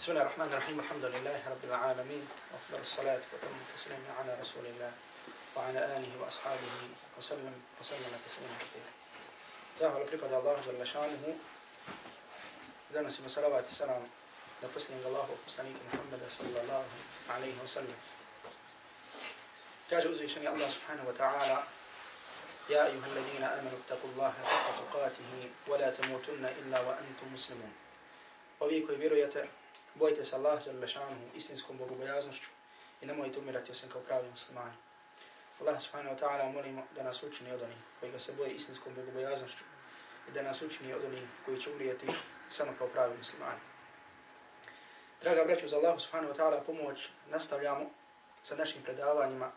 بسم الله الرحمن الرحيم الحمد لله رب العالمين وأفضل الصلاة وتم التسليم على رسول الله وعلى آله وأصحابه وسلم وسلم تسليما كثيرا زاهر بريباد الله جل شأنه i salam na posljednjeg Allahu poslanika Muhammeda sallallahu alaihi wa sallam. Kaže uzvišeni Allah subhanahu wa ta'ala يا أيها الذين آمنوا اتقوا الله حق تقاته ولا تموتن إلا وأنتم مسلمون. Koji vjerujete, bojite se Allah Đalešanu istinskom bogobojaznošću i nemojte umirati osim kao pravi muslimani. Allah subhanahu wa ta'ala molimo da nas učini od onih koji ga se boje istinskom bogobojaznošću i da nas učini od onih koji će umrijeti samo kao pravi muslimani. Draga braću, za Allah subhanahu wa ta'ala pomoć nastavljamo sa našim predavanjima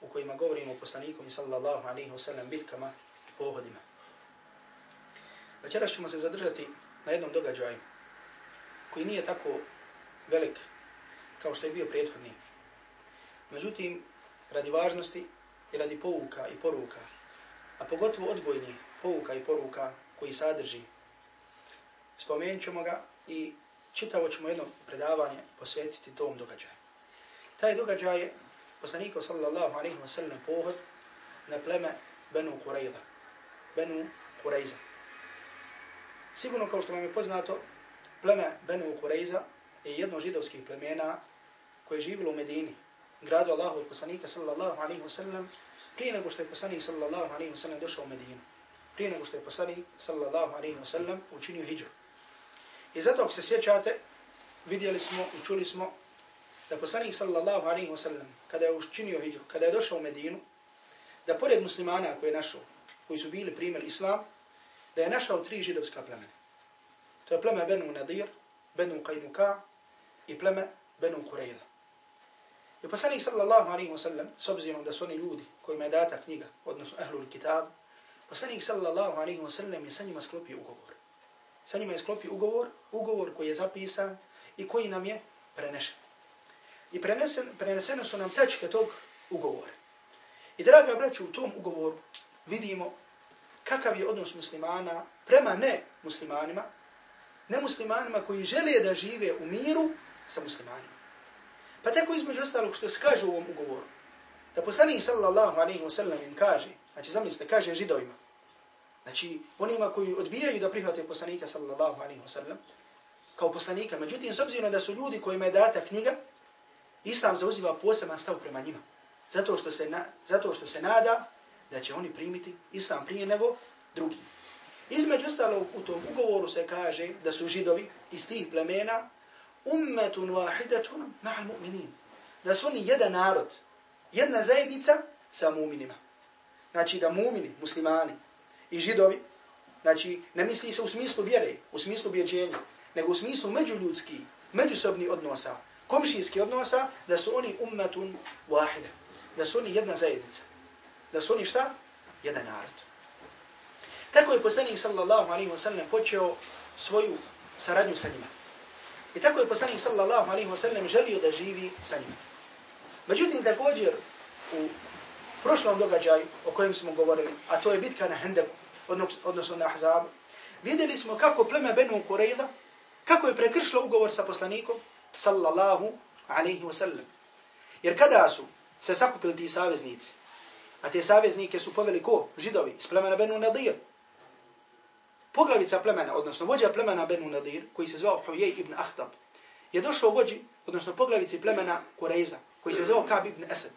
u kojima govorimo o poslaniku i sallallahu alaihi wa sallam bitkama i pohodima. Večeras ćemo se zadržati na jednom događaju koji nije tako velik kao što je bio prethodni. Međutim, radi važnosti i radi pouka i poruka, a pogotovo odgojni pouka i poruka koji sadrži, spomenut ćemo ga i čitavo ćemo jedno predavanje posvetiti tom događaju. Taj događaj je poslanikov sallallahu alaihi wa sallam pohod na pleme Benu Kureyda. Benu Kurejza. Sigurno kao što vam je poznato, pleme Benu Kurejza je jedno židovskih plemena koje je živilo u Medini, gradu Allahu od poslanika sallallahu alaihi wa sallam, prije nego što je poslanik sallallahu alaihi wa sallam došao u Medinu. Prije nego što je poslanik sallallahu alaihi wa sallam učinio hijđu. I zato ako se sjećate, vidjeli smo i čuli smo da poslanik sallallahu alaihi wa sallam, kada je učinio hijđu, kada je došao u Medinu, da pored muslimana koje je našao, koji su bili primjer islam, da je našao tri židovska plemena. To je pleme Benu Nadir, Benu Qajnuka i pleme Benu Kureyda. I poslanik sallallahu alaihi wa sallam, s obzirom da su oni ljudi kojima je data knjiga, odnosno ahlul kitab, poslanik sallallahu alaihi wa sallam je sa njima sklopio ugovor. Sa njima je sklopio ugovor, ugovor koji je zapisan i koji nam je prenešen. I prenesen, prenesene su nam tečke tog ugovora. I draga braću, u tom ugovoru vidimo kakav je odnos muslimana prema ne muslimanima, nemuslimanima koji žele da žive u miru sa muslimanima. Pa tako između ostalog što se kaže u ovom ugovoru, da poslanik sallallahu alaihi wa sallam im kaže, znači zamislite, kaže židovima, znači onima koji odbijaju da prihvate poslanika sallallahu alaihi wa sallam, kao poslanika, međutim, s obzirom da su ljudi kojima je data knjiga, Islam zauziva poseban stav prema njima. Zato što se, na, zato što se nada da će oni primiti Islam prije nego drugi. Između ostalog u tom ugovoru se kaže da su židovi iz tih plemena ummetun wahidatun ma'al mu'minin. Da su oni jedan narod, jedna zajednica sa mu'minima. Znači da mu'mini, muslimani i židovi, znači ne misli se u smislu vjere, u smislu vjeđenja, nego u smislu međuljudski, međusobni odnosa, komšijski odnosa, da su oni ummetun wahida. Da su oni jedna zajednica. Da su oni šta? Jedan narod. Tako je poslanik sallallahu alaihi wasallam počeo svoju saradnju sa njima. I tako je poslanik sallallahu alaihi wasallam želio da živi sa njima. Međutim, također u prošlom događaju o kojem smo govorili, a to je bitka na Hendeku, odnosno na Ahzabu, vidjeli smo kako pleme Benu Kureyda, kako je prekršilo ugovor sa poslanikom sallallahu alaihi wasallam. Jer kada su se sakupili ti saveznici, a te saveznike su poveli ko? Židovi iz plemena Benu Nadir, poglavica plemena, odnosno vođa plemena Benu Nadir, koji se zvao Huyej ibn Ahtab, je došao vođi, odnosno poglavici plemena Kureyza, koji se zvao Kab ibn Esed.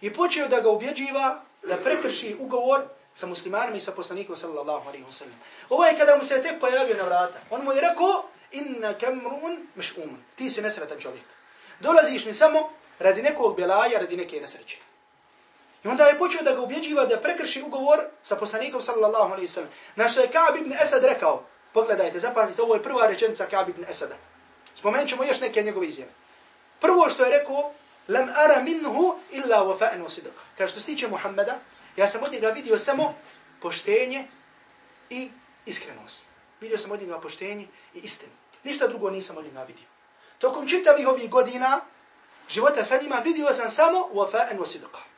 I počeo da ga ubjeđiva da prekrši ugovor sa muslimanima i sa poslanikom sallallahu alaihi wa sallam. Ovo je kada mu se tek pojavio na vrata. On mu je rekao, inna kamrun miš umun. Ti si nesretan čovjek. Dolaziš mi samo radi nekog belaja, radi neke nesreće. I onda je počeo da ga ubjeđiva da prekrši ugovor sa poslanikom sallallahu alaihi sallam. Na što je Ka'b ibn Esad rekao, pogledajte, zapamtite, ovo je prva rečenica Ka'b ibn Esada. Spomenut ćemo još neke njegove izjave. Prvo što je rekao, lam ara minhu illa wafa'an wa sidqa. Kaže što se tiče Muhammeda, ja sam od njega vidio samo poštenje i iskrenost. Vidio sam od njega poštenje i istinu. Ništa drugo nisam od njega vidio. Tokom čitavih ovih godina života sa njima vidio sam samo wafa'an wa sidqa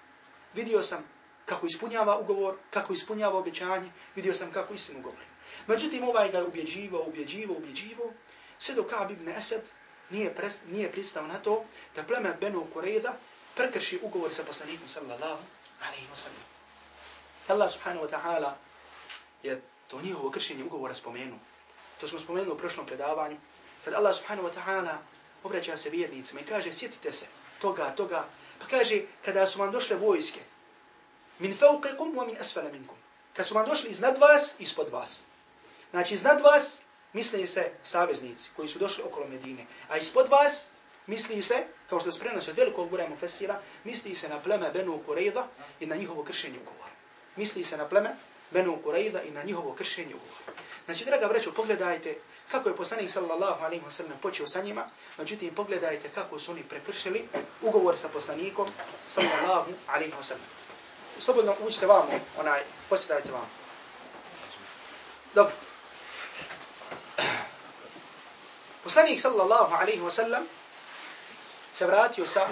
vidio sam kako ispunjava ugovor, kako ispunjava obećanje, vidio sam kako istinu govori. Međutim, ovaj ga ubjeđivo, ubjeđivo, ubjeđivo, sve do Kaab ibn Esed nije, pres, nije pristao na to da pleme Benu Kureyda prekrši ugovor sa poslanikom sallallahu alaihi wa sallam. Allah subhanahu wa ta'ala je to njihovo kršenje ugovora spomenuo. To smo spomenuli u prošlom predavanju. Kad Allah subhanahu wa ta'ala obraća se vjernicima i kaže sjetite se toga, toga. Pa kaže kada su vam došle vojske min fauqikum wa min asfala minkum. Kad su vam došli iznad vas, ispod vas. Znači iznad vas misli se saveznici koji su došli okolo Medine. A ispod vas misli se, kao što se prenosi od velikog broja mufesira, misli se na pleme Benu Kurejda i na njihovo kršenje ugovora. Misli se na pleme Benu Kurejda i na njihovo kršenje ugovora. Znači, draga braćo, pogledajte kako je poslanik sallallahu alaihi wa sallam počeo sa njima, međutim, pogledajte kako su oni prekršili ugovor sa poslanikom sallallahu alaihi wa sallam. Slobodno učite vamo, onaj, posjedajte vamo. Dobro. Poslanik sallallahu alaihi wa sallam se vratio sa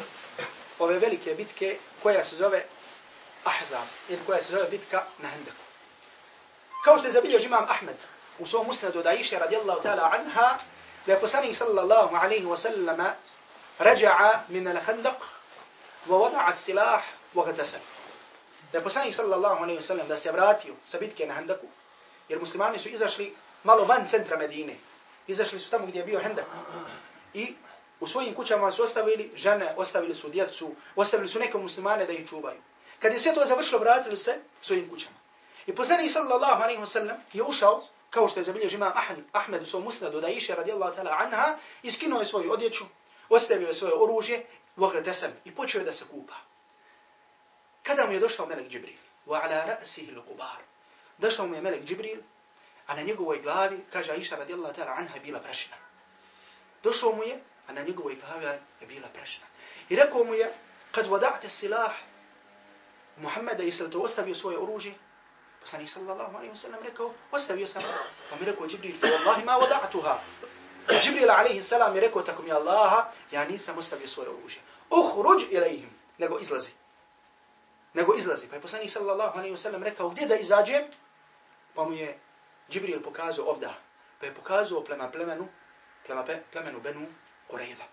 ove velike bitke koja se zove Ahzab, ili koja se zove bitka na Hendeku. Kao što je zabilježi imam Ahmed u svom musnadu da iše radijallahu ta'ala anha, da je poslanik sallallahu alaihi wa sallam raja'a min al-khandaq wa wada'a silah wa gatasal. Da je poslanik sallallahu alaihi wa sallam da se vratio sa bitke na Handaku, jer muslimani su izašli malo van centra Medine. Izašli su tamo gdje je bio Handak. I u svojim kućama su ostavili žene, ostavili su djecu, ostavili su neke muslimane da ih čuvaju. Kad je sve to završilo, vratili se svojim kućama. I poslanik sallallahu alaihi wa sallam je ušao, kao što je zabilježio imam Ahmed u svom musnadu da iše radijallahu ta'ala anha, iskinuo je svoju odjeću, ostavio je svoje oružje, vokre i počeo je da se kupa. Kada mu je došao melek Džibril, wa ala ra'sihi l'qubar, došao mu je melek Džibril, a na njegovoj glavi, kaže Aisha radijallahu ta'ala anha, bila prašina. Došao mu je, a na njegovoj glavi je bila prašina. I rekao mu je, kad vada'te silah, Muhammeda, jesi li to ostavio svoje oružje? Poslanik sallallahu alaihi wa sallam rekao, ostavio sam. Pa mi rekao Džibril, fa Allahi ma wada'tuha. Džibril alaihi sallam je rekao, tako mi Allaha, ja nisam ostavio svoje oružje. Uhruđ ilaihim, nego izlazi. Nego izlazi. Pa je poslanik sallallahu alaihi wa sallam rekao, gdje da izađem? Pa mu je Džibril pokazao ovda. Pa je pokazao plema plemenu, plema pe, plemenu Benu Qurayza.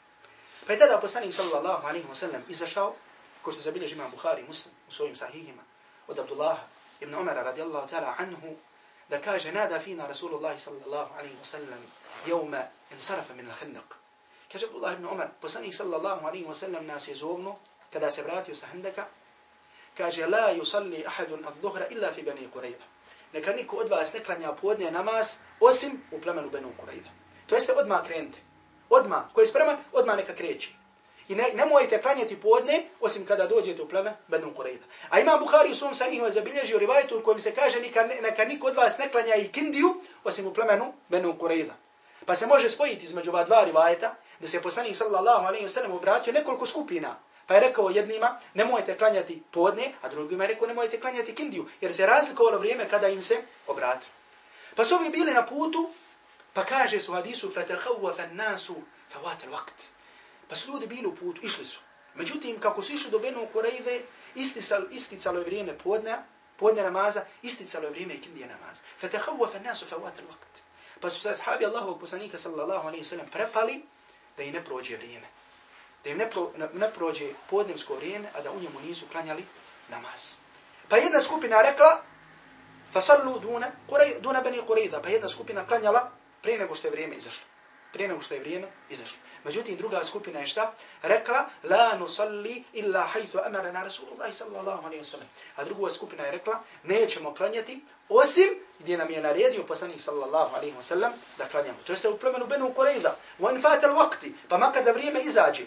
Pa je tada poslanik sallallahu alaihi wa sallam izašao, ko što zabilježi imam Bukhari muslim u svojim sahihima, od Abdullaha ابن عمر رضي الله تعالى عنه دكاج نادى فينا رسول الله صلى الله عليه وسلم يوم انصرف من الخندق. كاج عبد الله ابن عمر بسني صلى الله عليه وسلم ناس يزوغنو كدا سبرات يسهندك كاج لا يصلي أحد الظهر إلا في بني قريضة نكنيكو أدبع سنكرن يا بودني نماز أسم وبلمن بني قريضة تويست أدما كرينت؟ أدما كويس برما أدما نكا كريتشي. I ne, ne mojete klanjati podne, osim kada dođete u pleme Benu Qurayza. A ima Bukhari u svom sahihu zabilježio rivajtu u kojem se kaže neka, neka niko od vas ne klanja i kindiju, osim u plemenu Benu Qurayza. Pa se može spojiti između ova dva rivajta, da se poslanik sallallahu alaihi wa sallam obratio nekoliko skupina. Pa je rekao jednima, ne mojete klanjati podne, a drugima je rekao, ne mojete klanjati kindiju, jer se razlikovalo vrijeme kada im se obratio. Pa su ovi bili na putu, pa kaže su hadisu, فَتَخَوَّ فَنَّاسُ فَوَاتَ الْوَقْتِ Pa su ljudi bili u putu, išli su. Međutim, kako su išli do Benu Kureyve, isticalo, isticalo je vrijeme podne, podne namaza, isticalo je vrijeme kimdje namaz. Fetehavu fe nasu fe vatel vakt. Pa su se sahabi Allahovog poslanika sallallahu alaihi sallam prepali da im ne prođe vrijeme. Da im ne, pro, ne, ne prođe podnevsko vrijeme, a da u njemu nisu klanjali namaz. Pa jedna skupina rekla, fasallu duna, kurej, duna beni Kurejda, Pa jedna skupina klanjala prije nego što je vrijeme izašlo. Prije nego što je vrijeme izašlo. Međutim, druga skupina je šta? Rekla, la nusalli illa hajthu amarana Rasulullah sallallahu alaihi wa sallam. A druga skupina je rekla, nećemo klanjati, osim gdje nam je naredio poslanik sallallahu alaihi wa sallam da klanjamo. To je se u plemenu Benu Qurayza. Wa al waqti, pa makada vrijeme izađe.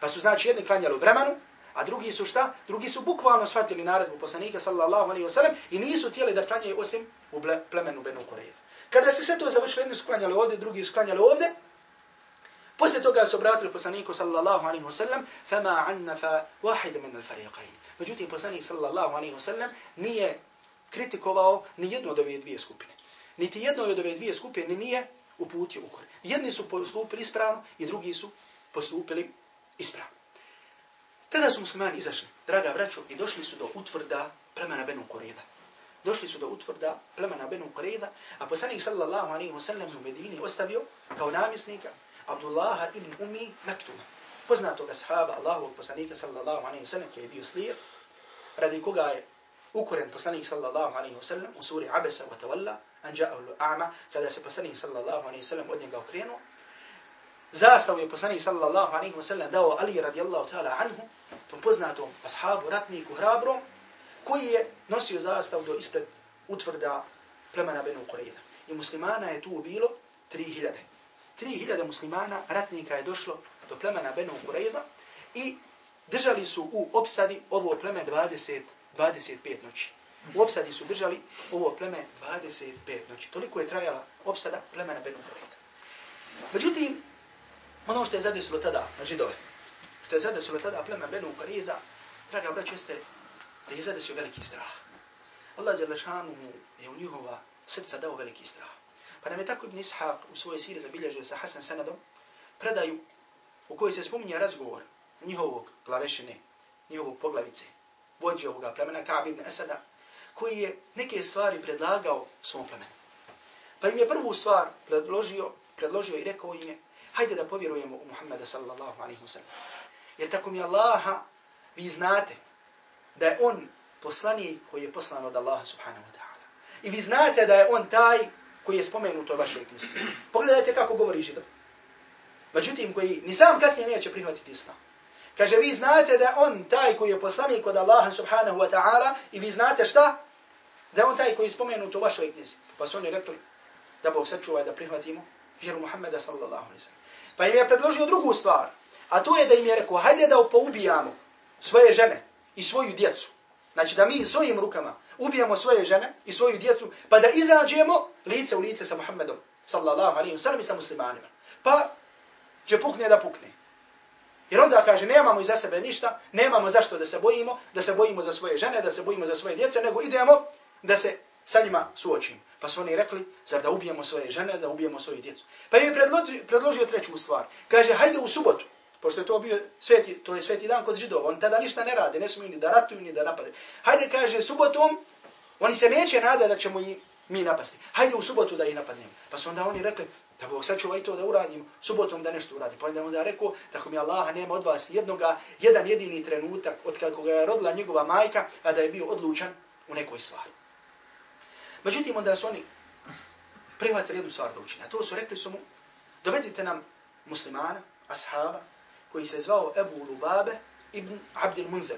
Pa su znači jedni klanjali u vremenu, a drugi su šta? Drugi su bukvalno shvatili naredbu poslanika sallallahu alaihi wa sallam i nisu tijeli da klanjaju osim u plemenu Benu Qurayza. Kada se sve to završilo, jedni sklanjali ovdje, drugi sklanjali ovdje, Poslije toga su obratili poslaniku sallallahu alaihi wa sallam, fama annafa wahid min al-fariqain. Međutim, poslanik sallallahu alaihi wa sallam nije kritikovao ni jednu od ove dvije skupine. Niti jedno od ove dvije skupine nije uputio ukor. Jedni su postupili ispravno i drugi su postupili ispravno. Tada su muslimani izašli, draga braćo, i došli su do utvrda plemena Benu Koreda došli su do utvrda plemena Benu Qurayza, a poslanik sallallahu alaihi wasallam u Medini ostavio kao namjesnika Abdullaha ibn Umi Maktuma, Poznatog ashaba Allahovog poslanika sallallahu alaihi wasallam koji je bio slijep, radi koga je ukoren poslanik sallallahu alaihi wasallam u suri Abesa wa Tawalla, anđa'ahu a'ma, kada se poslanik sallallahu alaihi wasallam od njega okrenuo, zastavu je poslanik sallallahu alaihi wa sallam dao Ali radijallahu ta'ala anhu, tom poznatom ashabu, ratniku, hrabrom, koji je nosio zastavu do ispred utvrda plemena Benu Qurayda. I muslimana je tu bilo 3000. 3000 muslimana, ratnika je došlo do plemena Benu Qurayda i držali su u opsadi ovo pleme 20, 25 noći. U opsadi su držali ovo pleme 25 noći. Toliko je trajala opsada plemena Benu Qurayda. Međutim, ono što je zadesilo tada na židove, što je zadesilo tada pleme Benu Qurayda, draga braću, jeste da je zadesio veliki strah. Allah Đalešanu je u njihova srca dao veliki strah. Pa nam je tako Ibn Ishaq u svojoj siri zabilježio sa Hasan Sanadom predaju u kojoj se spominje razgovor njihovog glavešine, njihovog poglavice, vođe ovoga plemena Ka'b ibn Asada, koji je neke stvari predlagao svom plemenu. Pa im je prvu stvar predložio, predložio i rekao im je, hajde da povjerujemo u Muhammeda sallallahu alaihi wa sallam. Jer tako mi Allaha, vi znate da je on poslanik koji je poslan od Allaha subhanahu wa ta'ala. I vi znate da je on taj koji je spomenut u vašoj knjizi. Pogledajte kako govori židov. Međutim, koji ni sam kasnije neće prihvatiti islam. Kaže, vi znate da on taj koji je poslanik od Allaha subhanahu wa ta'ala i vi znate šta? Da on taj koji je spomenut u vašoj knjizi. Pa su oni rekli da Bog sačuva da prihvatimo vjeru Muhammeda sallallahu alaihi sallam. Pa im je predložio drugu stvar. A to je da im je rekao, hajde da poubijamo svoje žene i svoju djecu. Znači da mi svojim rukama ubijemo svoje žene i svoju djecu, pa da izađemo lice u lice sa Muhammedom, sallallahu alaihi wa sallam, i sa muslimanima. Pa će pukne da pukne. Jer onda kaže, nemamo iza sebe ništa, nemamo zašto da se bojimo, da se bojimo za svoje žene, da se bojimo za svoje djece, nego idemo da se sa njima suočimo. Pa su oni rekli, zar da ubijemo svoje žene, da ubijemo svoje djecu. Pa im je predložio, predložio treću stvar. Kaže, hajde u subotu, pošto je to bio sveti, to je sveti dan kod židova, oni tada ništa ne rade, ne smiju ni da ratuju, ni da napade. Hajde, kaže, subotom, oni se neće nada da ćemo i mi napasti. Hajde u subotu da ih napadnemo. Pa su onda oni rekli, da Bog sačuva i to da uradimo, subotom da nešto uradi. Pa onda onda rekao, tako mi Allah nema od vas jednoga, jedan jedini trenutak od kako ga je rodila njegova majka, a da je bio odlučan u nekoj stvari. Međutim, onda su oni prihvatili jednu stvar da učine. A to su rekli su mu, dovedite nam muslimana, ashaba, koji se zvao Ebu Lubabe ibn Abdil Munzer.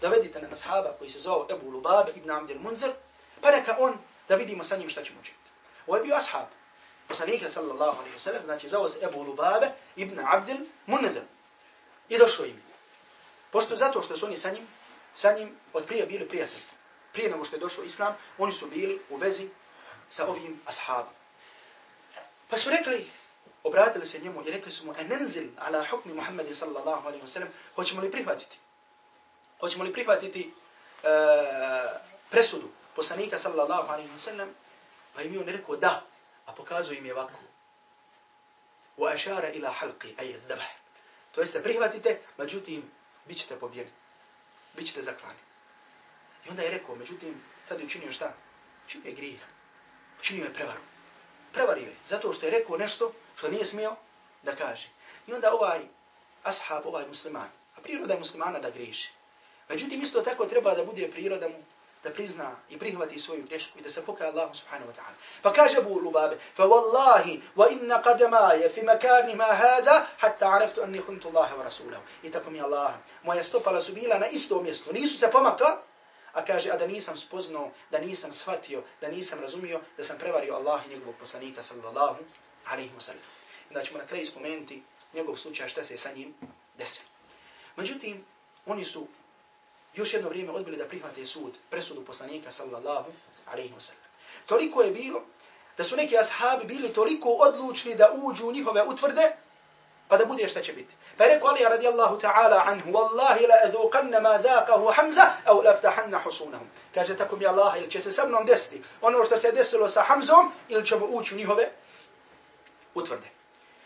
Dovedite nam ashaba koji se zvao Ebu Lubabe ibn Abdil Munzer, pa neka on da vidimo sa njim šta ćemo učiniti. Ovo je bio ashab, poslanika sallallahu alaihi wa sallam, znači zvao se Ebu Lubabe ibn Abdil Munzer. I došao im. Pošto zato što su oni sa njim, sa njim od prije bili prijatelji. Prije nego što je došao Islam, oni su bili u vezi sa ovim ashabom. Pa su rekli, obratili se njemu i rekli su mu, enenzil ala hukmi Muhammedi sallallahu alaihi wasallam, hoćemo li prihvatiti? Hoćemo li prihvatiti uh, presudu poslanika sallallahu alaihi wasallam? Pa im je on rekao da, a pokazuje im je ovako. Wa ašara ila halqi, aj dhabah. To jeste, prihvatite, međutim, bit ćete pobjeni. Bit ćete zaklani. I onda je rekao, međutim, tada je učinio šta? Učinio je grijeh. Učinio je prevaru. Prevario je, zato što je rekao nešto To nije smio da kaže. I onda ovaj ashab, ovaj musliman, a priroda je muslimana da griješi. Međutim, isto tako treba da bude priroda mu da prizna i prihvati svoju grešku i da se pokaje Allahu subhanahu wa ta'ala. Pa kaže Abu Lubabe, fa wallahi wa inna qadamaja fi makani ma hada hatta araftu anni huntu Allahe wa rasulahu. I tako mi Allah, moja stopala su bila na istom mjestu, nisu se pomakla, a kaže, a da nisam spoznao, da nisam shvatio, da nisam razumio, da sam prevario Allah i njegovog poslanika sallallahu alaihi wasallam. Onda ćemo na kraju spomenuti njegov slučaj šta se sa njim desilo. Međutim, oni su još jedno vrijeme odbili da prihvate sud, presudu poslanika sallallahu alaihi wasallam. Toliko je bilo da su neki ashabi bili toliko odlučni da uđu u njihove utvrde, pa da bude šta će biti. Pa je rekao Ali radijallahu ta'ala anhu, Wallahi la adhuqanna ma dhaqahu Hamza, au laftahanna husunahum. Kaže tako mi Allah, ili će se sa mnom desiti ono što se desilo sa Hamzom, ili ćemo ući u njihove utvrde.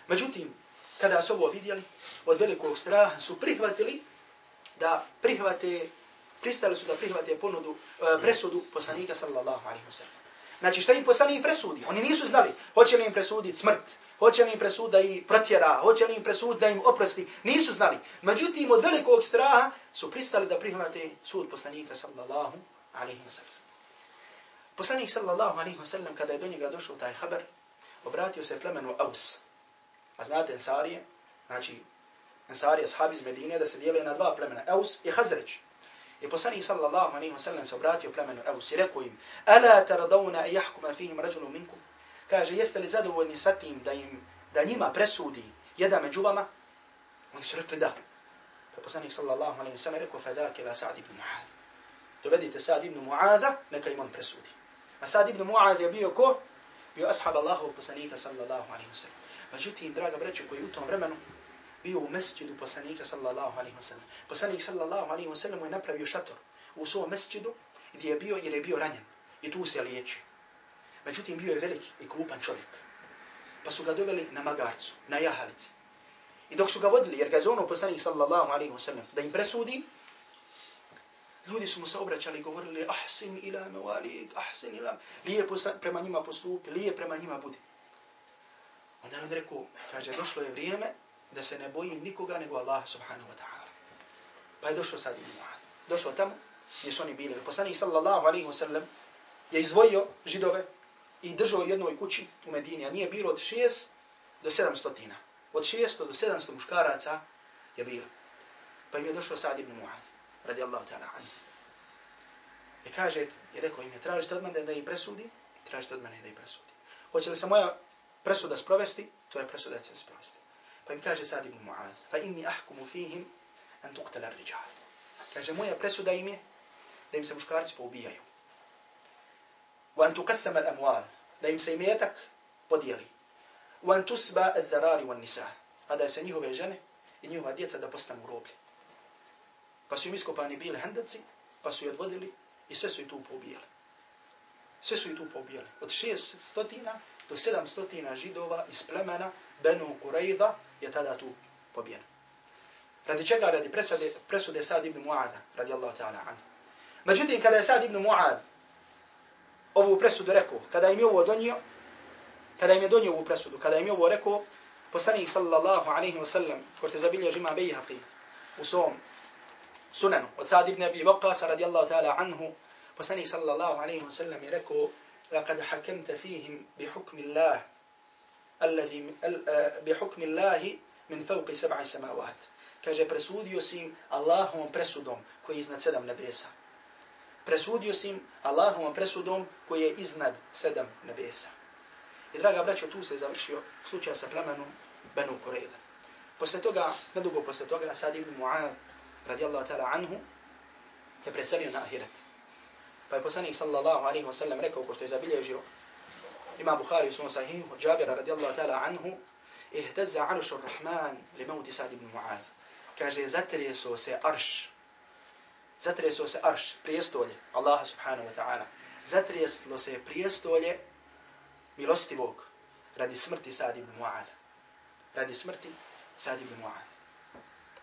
Međutim, kada su ovo vidjeli, od velikog straha su prihvatili da prihvate, pristali su da prihvate ponudu, e, presudu poslanika sallallahu alaihi wa sallam. Znači šta im poslanik presudi? Oni nisu znali hoće li im presuditi smrt, Hoće li im presud da ih protjera? Hoće li im presud da im oprosti? Nisu znali. Međutim, od velikog straha su pristali da prihvate sud poslanika sallallahu alaihi wa sallam. Poslanik sallallahu alaihi wa sallam, kada je do njega došao taj haber, obratio se plemenu Aus. A znate Ensarije, znači Ensarije, sahabi iz Medine, da se dijeli na dva plemena, Aus i Hazreć. I poslanik sallallahu alaihi wa sallam se obratio plemenu Aus i rekao im, Ala taradavna i jahkuma fihim rađulu minkum? Kaže, jeste li zadovoljni sa tim da im, da njima presudi jedan među vama? Oni su rekli da. Pa poslanik sallallahu alaihi wa sallam rekao, fadake la Sa'd ibn Mu'adh. Dovedite Sa'd ibn Mu'adha, neka im on presudi. A Sa'd ibn Mu'adh je bio ko? Bio ashab Allahu poslanika sallallahu alaihi wa sallam. Međutim, draga breću koji u tom vremenu bio u mesjidu poslanika sallallahu alaihi wa sallam. Poslanik sallallahu alaihi wa sallam je napravio šator u svom mesjidu gdje je bio jer je bio ranjen. I tu se liječi. Međutim, bio je velik i krupan čovjek. Pa su ga doveli na magarcu, na jahalici. I dok su ga vodili, jer ga je zono poslanik sallallahu alaihi wa sallam, da im presudi, ljudi su mu se obraćali i govorili, ahsin ila mewalik, ahsin ila, lije prema njima postupi, lije prema njima budi. Onda je on rekao, kaže, došlo je vrijeme da se ne bojim nikoga nego Allah subhanahu wa ta'ala. Pa je došao sad ibn Mu'ad. Došao tamo gdje su oni bili. Poslanik sallallahu alaihi wa sallam je izvojio židove i držao jednoj kući u Medini, a nije bilo od šest do sedam stotina. Od šesto do sedamsto muškaraca je bilo. Pa im je došao Sa'd ibn Mu'ad, radijallahu ta'ala anhu. I kaže, je rekao im je, tražite od mene da ih presudi, tražite od mene da ih presudi. Hoće li se moja presuda sprovesti, to je presuda će se sprovesti. Pa im kaže Sa'd ibn Mu'ad, fa inni ahkumu fihim an tuqtala rijal. Kaže, moja presuda im je da im se muškarci poubijaju. Wa an tuqassama al-amwal, da im se imetak podijeli. Wa an tusba al-dharari wa nisa, a da se njihove žene i njihova djeca da postanu roblje. Pa su im iskopani bili hendaci, pa su ih odvodili i sve su ih tu poubijali. Sve su ih tu poubijali. Od šest stotina do sedam stotina židova iz plemena Benu Kurejda je tada tu pobijeno. Radi čega? Radi presude, presude Sad ibn Mu'ada, radi Allah ta'ala anhu. Međutim, kada je Sad ibn Mu'ad ovu presudu rekao, kada im je ovo donio, kada im je donio ovu presudu, kada im je ovo rekao, poslanik sallallahu alaihi wa sallam, ko te zabilje žima bejhaqi u svom sunanu, od Sad ibn Abi Waqasa radijallahu ta'ala anhu, poslanik sallallahu alaihi wa sallam je rekao, لقد حكمت فيهم بحكم الله الذي بحكم الله من فوق سبع سماوات kaže presudio si im Allahovom presudom koji je iznad sedam nebesa. Presudio si im Allahovom presudom koji je iznad sedam nebesa. I draga braćo, tu se završio slučaj sa plemenom Benu Kureyda. Posle toga, nedugo posle toga, Sad ibn Mu'ad, radijallahu ta'ala anhu, je preselio na ahiret. Pa je poslanik sallallahu alaihi wa sallam rekao, ko što je zabilježio, ima Bukhari u svom sahihu, Jabira radijallahu ta'ala anhu, ihtazza arušu rahman li mauti Sad ibn Mu'ad. Kaže, zatreso se arš, zatreso se arš, prijestolje, Allaha subhanahu wa ta'ala, zatreslo se prijestolje milostivog radi smrti Sad ibn Mu'ad. Radi smrti Sad ibn Mu'ad.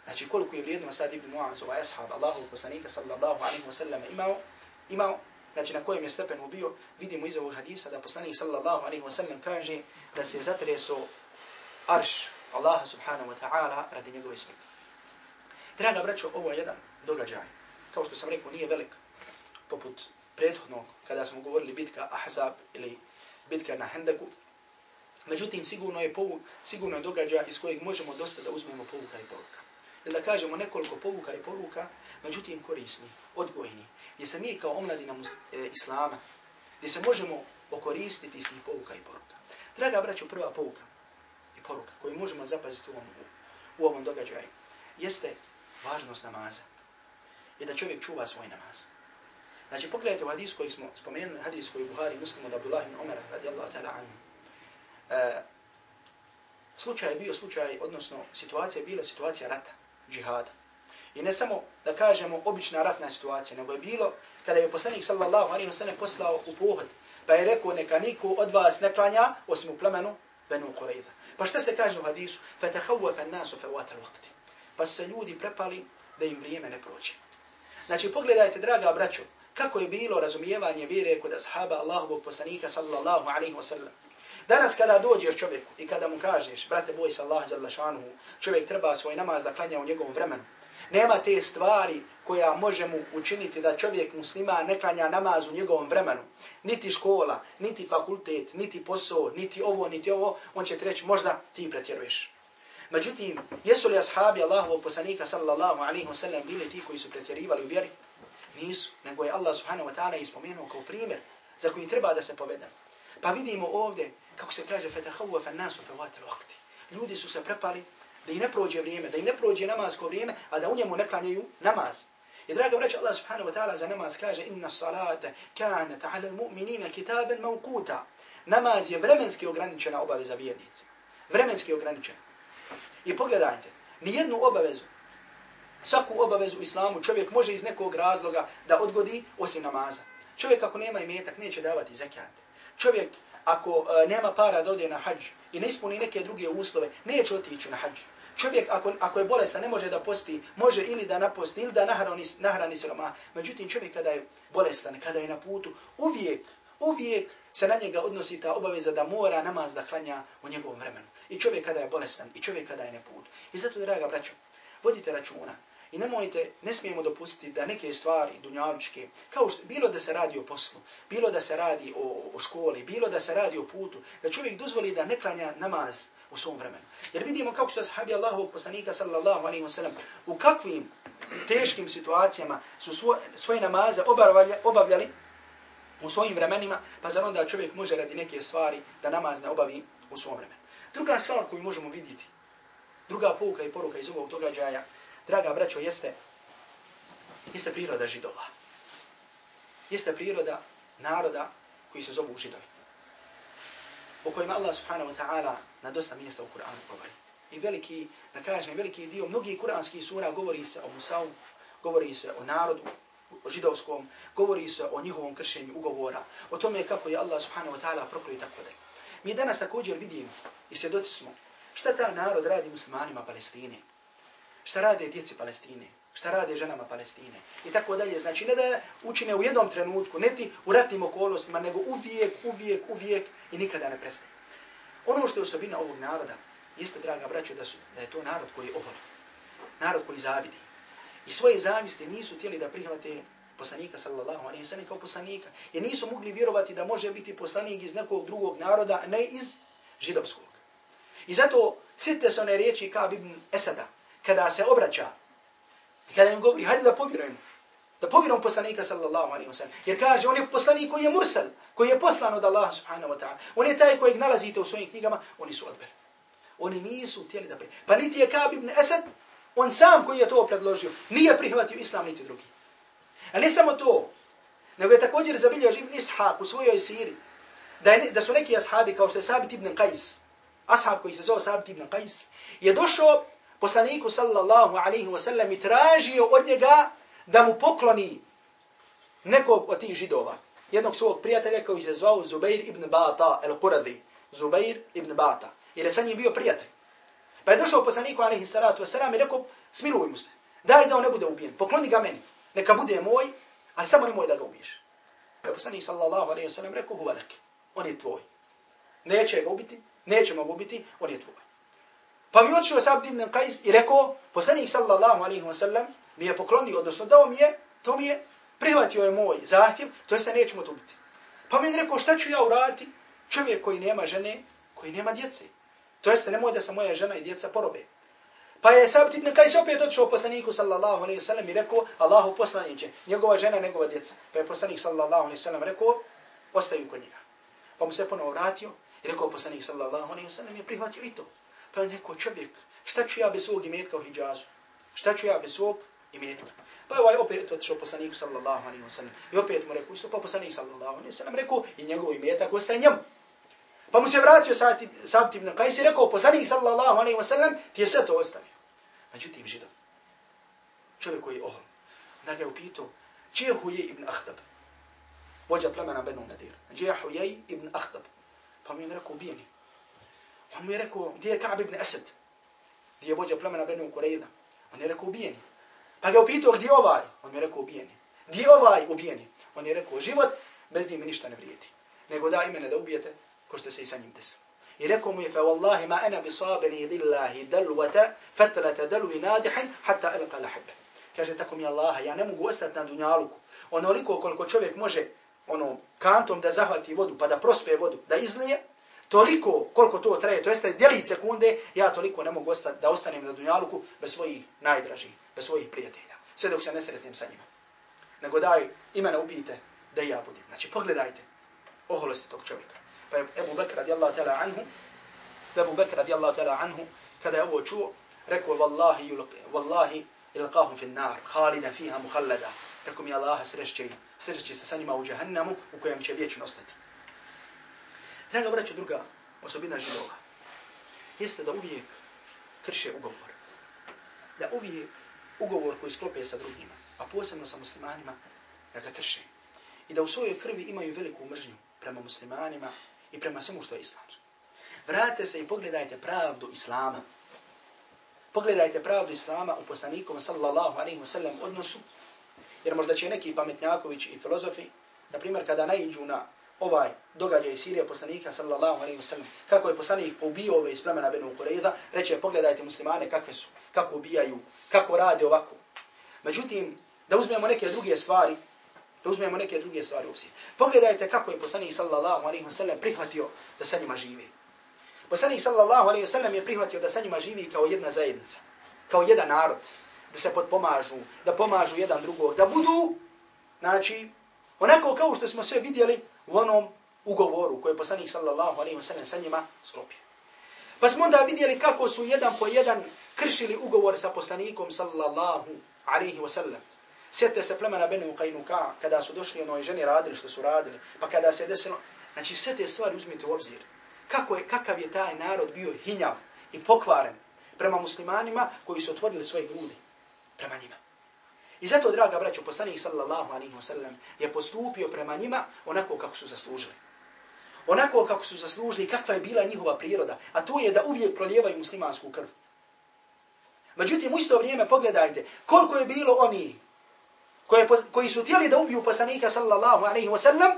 Znači, koliko je vrijedno Sad ibn Mu'az, ovaj ashab, Allahu poslanika sallallahu alaihi wa sallam imao, imao, znači na kojem je stepenu bio, vidimo iz ovog hadisa da poslanik sallallahu alaihi wa sallam kaže da se zatreso arš Allaha subhanahu wa ta'ala radi njegove smrti. Draga braćo, ovo je jedan događaj. Kao što sam rekao, nije velik poput prethodnog kada smo govorili bitka Ahzab ili bitka na Hendaku. Međutim, sigurno je, povuk, sigurno je događaj iz kojeg možemo dosta da uzmemo povuka i poruka. Ili da kažemo nekoliko povuka i poruka, međutim korisni, odgojni, gdje se mi kao omladina e, Islama, gdje se možemo okoristiti iz tih povuka i poruka. Draga braću, prva povuka i poruka koju možemo zapaziti u ovom, u ovom događaju, jeste važnost namaza. I da čovjek čuva svoj namaz. Znači, pogledajte u hadis koji smo spomenuli, hadis koji Buhari muslimu od Abdullah ibn Umar, radijallahu ta'ala anhu. E, slučaj je bio slučaj, odnosno situacija je bila situacija rata, džihada. I ne samo da kažemo obična ratna situacija, nego je bilo kada je poslanik sallallahu alaihi wa sallam poslao u pohod, pa je rekao neka niko od vas ne klanja osim u plemenu Benu Qurayza. Pa šta se kaže u hadisu? فَتَحَوَّفَ النَّاسُ فَوَاتَ الْوَقْتِ Pa se ljudi prepali da im vrijeme ne prođe. Znači pogledajte, draga braćo, kako je bilo razumijevanje vjere kod ashaba Allahovog poslanika sallallahu alaihi wa sallam. Danas kada dođeš čovjeku i kada mu kažeš, brate boj se Allah šanuhu, čovjek treba svoj namaz da klanja u njegovom vremenu. Nema te stvari koja može mu učiniti da čovjek muslima ne klanja namaz u njegovom vremenu. Niti škola, niti fakultet, niti posao, niti ovo, niti ovo. On će ti reći, možda ti pretjeruješ. Međutim, jesu li ashabi Allahovog poslanika sallallahu alaihi wa sallam bili ti koji su pretjerivali u vjeri? Nisu, nego je Allah subhanahu wa ta'ala ispomenuo kao primjer za koji treba da se povedemo. Pa vidimo ovdje, kako se kaže, فَتَحَوَّفَ النَّاسُ فَوَاتِ الْوَقْتِ. Ljudi su se prepali da i ne prođe vrijeme, da i ne prođe namasko vrijeme, a da u njemu ne klanjaju namaz. I draga braća, Allah subhanahu wa ta'ala za namaz kaže inna salata kana ta'ala mu'minina kitaben mawkuta. Namaz je vremenski ograničena obaveza vjernicima. Vremenski ograničena. I pogledajte, ni jednu obavezu, svaku obavezu u islamu čovjek može iz nekog razloga da odgodi osim namaza. Čovjek ako nema imetak neće davati zakat. Čovjek ako uh, nema para da ode na hađ i ne ispuni neke druge uslove, neće otići na hađ. Čovjek ako, ako je bolestan ne može da posti, može ili da naposti ili da nahrani, nahrani siroma. Međutim, čovjek kada je bolestan, kada je na putu, uvijek, uvijek se na njega odnosi ta obaveza da mora namaz da hranja u njegovom vremenu. I čovjek kada je bolestan, i čovjek kada je na putu. I zato, draga braćo, vodite računa. I nemojte, ne smijemo dopustiti da neke stvari dunjavičke, kao što, bilo da se radi o poslu, bilo da se radi o, o školi, bilo da se radi o putu, da čovjek dozvoli da ne klanja namaz u svom vremenu. Jer vidimo kako su ashabi Allahovog poslanika sallallahu alaihi wasallam u kakvim teškim situacijama su svoje, svoje namaze obavljali, obavljali u svojim vremenima, pa zar onda čovjek može radi neke stvari da namaz ne obavi u svom vremenu. Druga stvar koju možemo vidjeti, druga pouka i poruka iz ovog događaja, draga braćo, jeste, jeste priroda židova. Jeste priroda naroda koji se zovu židovi. O kojima Allah subhanahu wa ta'ala na dosta mjesta u Kur'anu govori. I veliki, da kažem, veliki dio, mnogi kuranski sura govori se o Musau, govori se o narodu, o židovskom, govori se o njihovom kršenju ugovora, o tome kako je Allah subhanahu wa ta'ala proklio tako da. Mi danas također vidimo i svjedoci smo šta ta narod radi muslimanima Palestine šta rade djeci Palestine, šta rade ženama Palestine i tako dalje. Znači ne da učine u jednom trenutku, ne ti u ratnim okolostima, nego uvijek, uvijek, uvijek i nikada ne prestaje. Ono što je osobina ovog naroda, jeste, draga braćo, da, su, da je to narod koji oholi, narod koji zavidi. I svoje zaviste nisu tijeli da prihvate poslanika sallallahu alaihi sallam kao poslanika. Jer nisu mogli vjerovati da može biti poslanik iz nekog drugog naroda, ne iz židovskog. I zato sjetite se one riječi Kab ibn Esada, kada se obraća, kada im govori, hajde da povjerujemo, da povjerujemo poslanika sallallahu alaihi wa sallam. Jer kaže, on je poslanik koji je mursal, koji je poslan od Allaha subhanahu wa ta'ala. On je taj kojeg nalazite u svojim knjigama, oni su odbili. Oni nisu htjeli da prihvatili. Pa niti je Kab ibn Esad, on sam koji je to predložio, nije prihvatio islam niti drugi. A ne samo to, nego je također zabilio ibn Ishaq u svojoj siri, da, je, da su neki ashabi kao što je Sabit ibn Qais, ashab koji se zove Sabit ibn Qais, je došao poslaniku sallallahu alaihi wa sallam i tražio od njega da mu pokloni nekog od tih židova. Jednog svog prijatelja koji se zvao Zubair ibn Bata el-Qurazi. Zubair ibn Bata. Jer je sa njim bio prijatelj. Pa je došao poslaniku alaihi salatu wa sallam i rekao, smiluj mu se. Daj da on ne bude ubijen. Pokloni ga meni. Neka bude moj, ali samo nemoj da ga ubiješ. Pa je poslanik sallallahu alaihi wa sallam rekao, huvalek. On je tvoj. Neće ga ubiti, nećemo ga ubiti, on je tvoj. Pa mi otišao Sabd ibn Qais i rekao, poslanik sallallahu alaihi wa sallam mi je poklonio, odnosno dao mi je, to mi je, prihvatio je moj zahtjev, to jeste nećemo to biti. Pa mi je rekao, šta ću ja uraditi? Čovjek koji nema žene, koji nema djece. To jeste, nemoj da se moja žena i djeca porobe. Pa je Sabd ibn Qais opet otišao poslaniku sallallahu alaihi wa sallam i rekao, Allahu poslaniće, njegova žena, njegova djeca. Pa je poslanik sallallahu alaihi wa sallam rekao, ostaju kod njega. Pa mu se ponovo vratio i rekao poslanik sallallahu alaihi wa sallam je prihvatio i to. Pa neko čovjek, šta ću ja bez svog imetka u Hidžazu? Šta ću ja bez svog imetka? Pa je ovaj opet otišao poslaniku sallallahu alaihi wa sallam. I opet mu rekao, isto pa poslanik sallallahu alaihi wa sallam rekao, i njegov imetak ostaje njemu. Pa mu se vratio Sabit ibn Qais i rekao, poslanik sallallahu alaihi wa sallam, ti je sve to ostavio. Međutim, židov, čovjek koji je ohol, da ga je upitao, čije je Huje ibn Ahtab? Vođa plemena Benu Nadir. Čije je Huje ibn Ahtab? Pa mi je rekao, ubijeni. On mu je rekao, gdje je Ka'b ibn Asad? Gdje je vođa plemena Benu Kureyda? On je rekao, ubijeni. Pa ga upitao, gdje je ovaj? On mi je rekao, ubijeni. Gdje je ovaj ubijeni? On je rekao, život bez njih mi ništa ne vrijedi. Nego da imene da ubijete ko što se i sa njim desilo. I rekao mu je, fa wallahi ma ana bisabiri lillahi dalwata fatlata dalwi nadihin hatta ilqa lahibbe. Kaže, tako mi Allah, ja ne mogu ostati na dunjaluku. Onoliko koliko čovjek može ono kantom da zahvati vodu, pa da prospe vodu, da izlije, toliko koliko to traje, to jeste djelić sekunde, ja toliko ne mogu ostati, da ostanem na dunjaluku bez svojih najdražih, bez svojih prijatelja. Sve dok se ne sretnem sa njima. Nego daj, imena ubijte, da ja budem. Znači, pogledajte oholosti tog čovjeka. Pa je Ebu Bekr radijallahu ta'ala anhu, Ebu Bekr radijallahu ta'ala anhu, kada je ovo čuo, rekao, Wallahi, wallahi ilqahum fi nar, halida fiha mukhallada. Tako mi Allah srešće, srešće se sa njima u džahannamu u kojem će vječno ostati. Draga braću, druga osobina židova jeste da uvijek krše ugovor. Da uvijek ugovor koji sklope sa drugima, a posebno sa muslimanima, da ga krše. I da u svojoj krvi imaju veliku mržnju prema muslimanima i prema svemu što je islamsko. Vratite se i pogledajte pravdu islama. Pogledajte pravdu islama u poslanikom sallallahu alaihi wa sallam odnosu, jer možda će neki pametnjakovići i filozofi, na primjer kada najđu na ovaj događaj Sirije poslanika sallallahu alaihi wa sallam, kako je poslanik poubio ove iz plemena Benu Kureyda, reče pogledajte muslimane kakve su, kako ubijaju, kako rade ovako. Međutim, da uzmemo neke druge stvari, da uzmemo neke druge stvari u Pogledajte kako je poslanik sallallahu alaihi wa sallam prihvatio da sa njima živi. Poslanik sallallahu alaihi wa sallam je prihvatio da sa njima živi kao jedna zajednica, kao jedan narod, da se podpomažu, da pomažu jedan drugog, da budu, znači, onako kao što smo sve vidjeli u onom ugovoru koji je poslanik sallallahu alaihi wa sallam sa njima sklopio. Pa smo onda vidjeli kako su jedan po jedan kršili ugovor sa poslanikom sallallahu alaihi wa sallam. Sjetite se plemena Benu Qainuka, kada su došli onoj ženi radili što su radili, pa kada se desilo, znači sve te stvari uzmite u obzir. Kako je, kakav je taj narod bio hinjav i pokvaren prema muslimanima koji su otvorili svoje grudi prema njima. I zato, draga braćo, poslanik sallallahu alaihi wa sallam je postupio prema njima onako kako su zaslužili. Onako kako su zaslužili, kakva je bila njihova priroda, a to je da uvijek prolijevaju muslimansku krv. Međutim, u isto vrijeme pogledajte koliko je bilo oni koje, koji su tijeli da ubiju poslanika sallallahu alaihi wa sallam,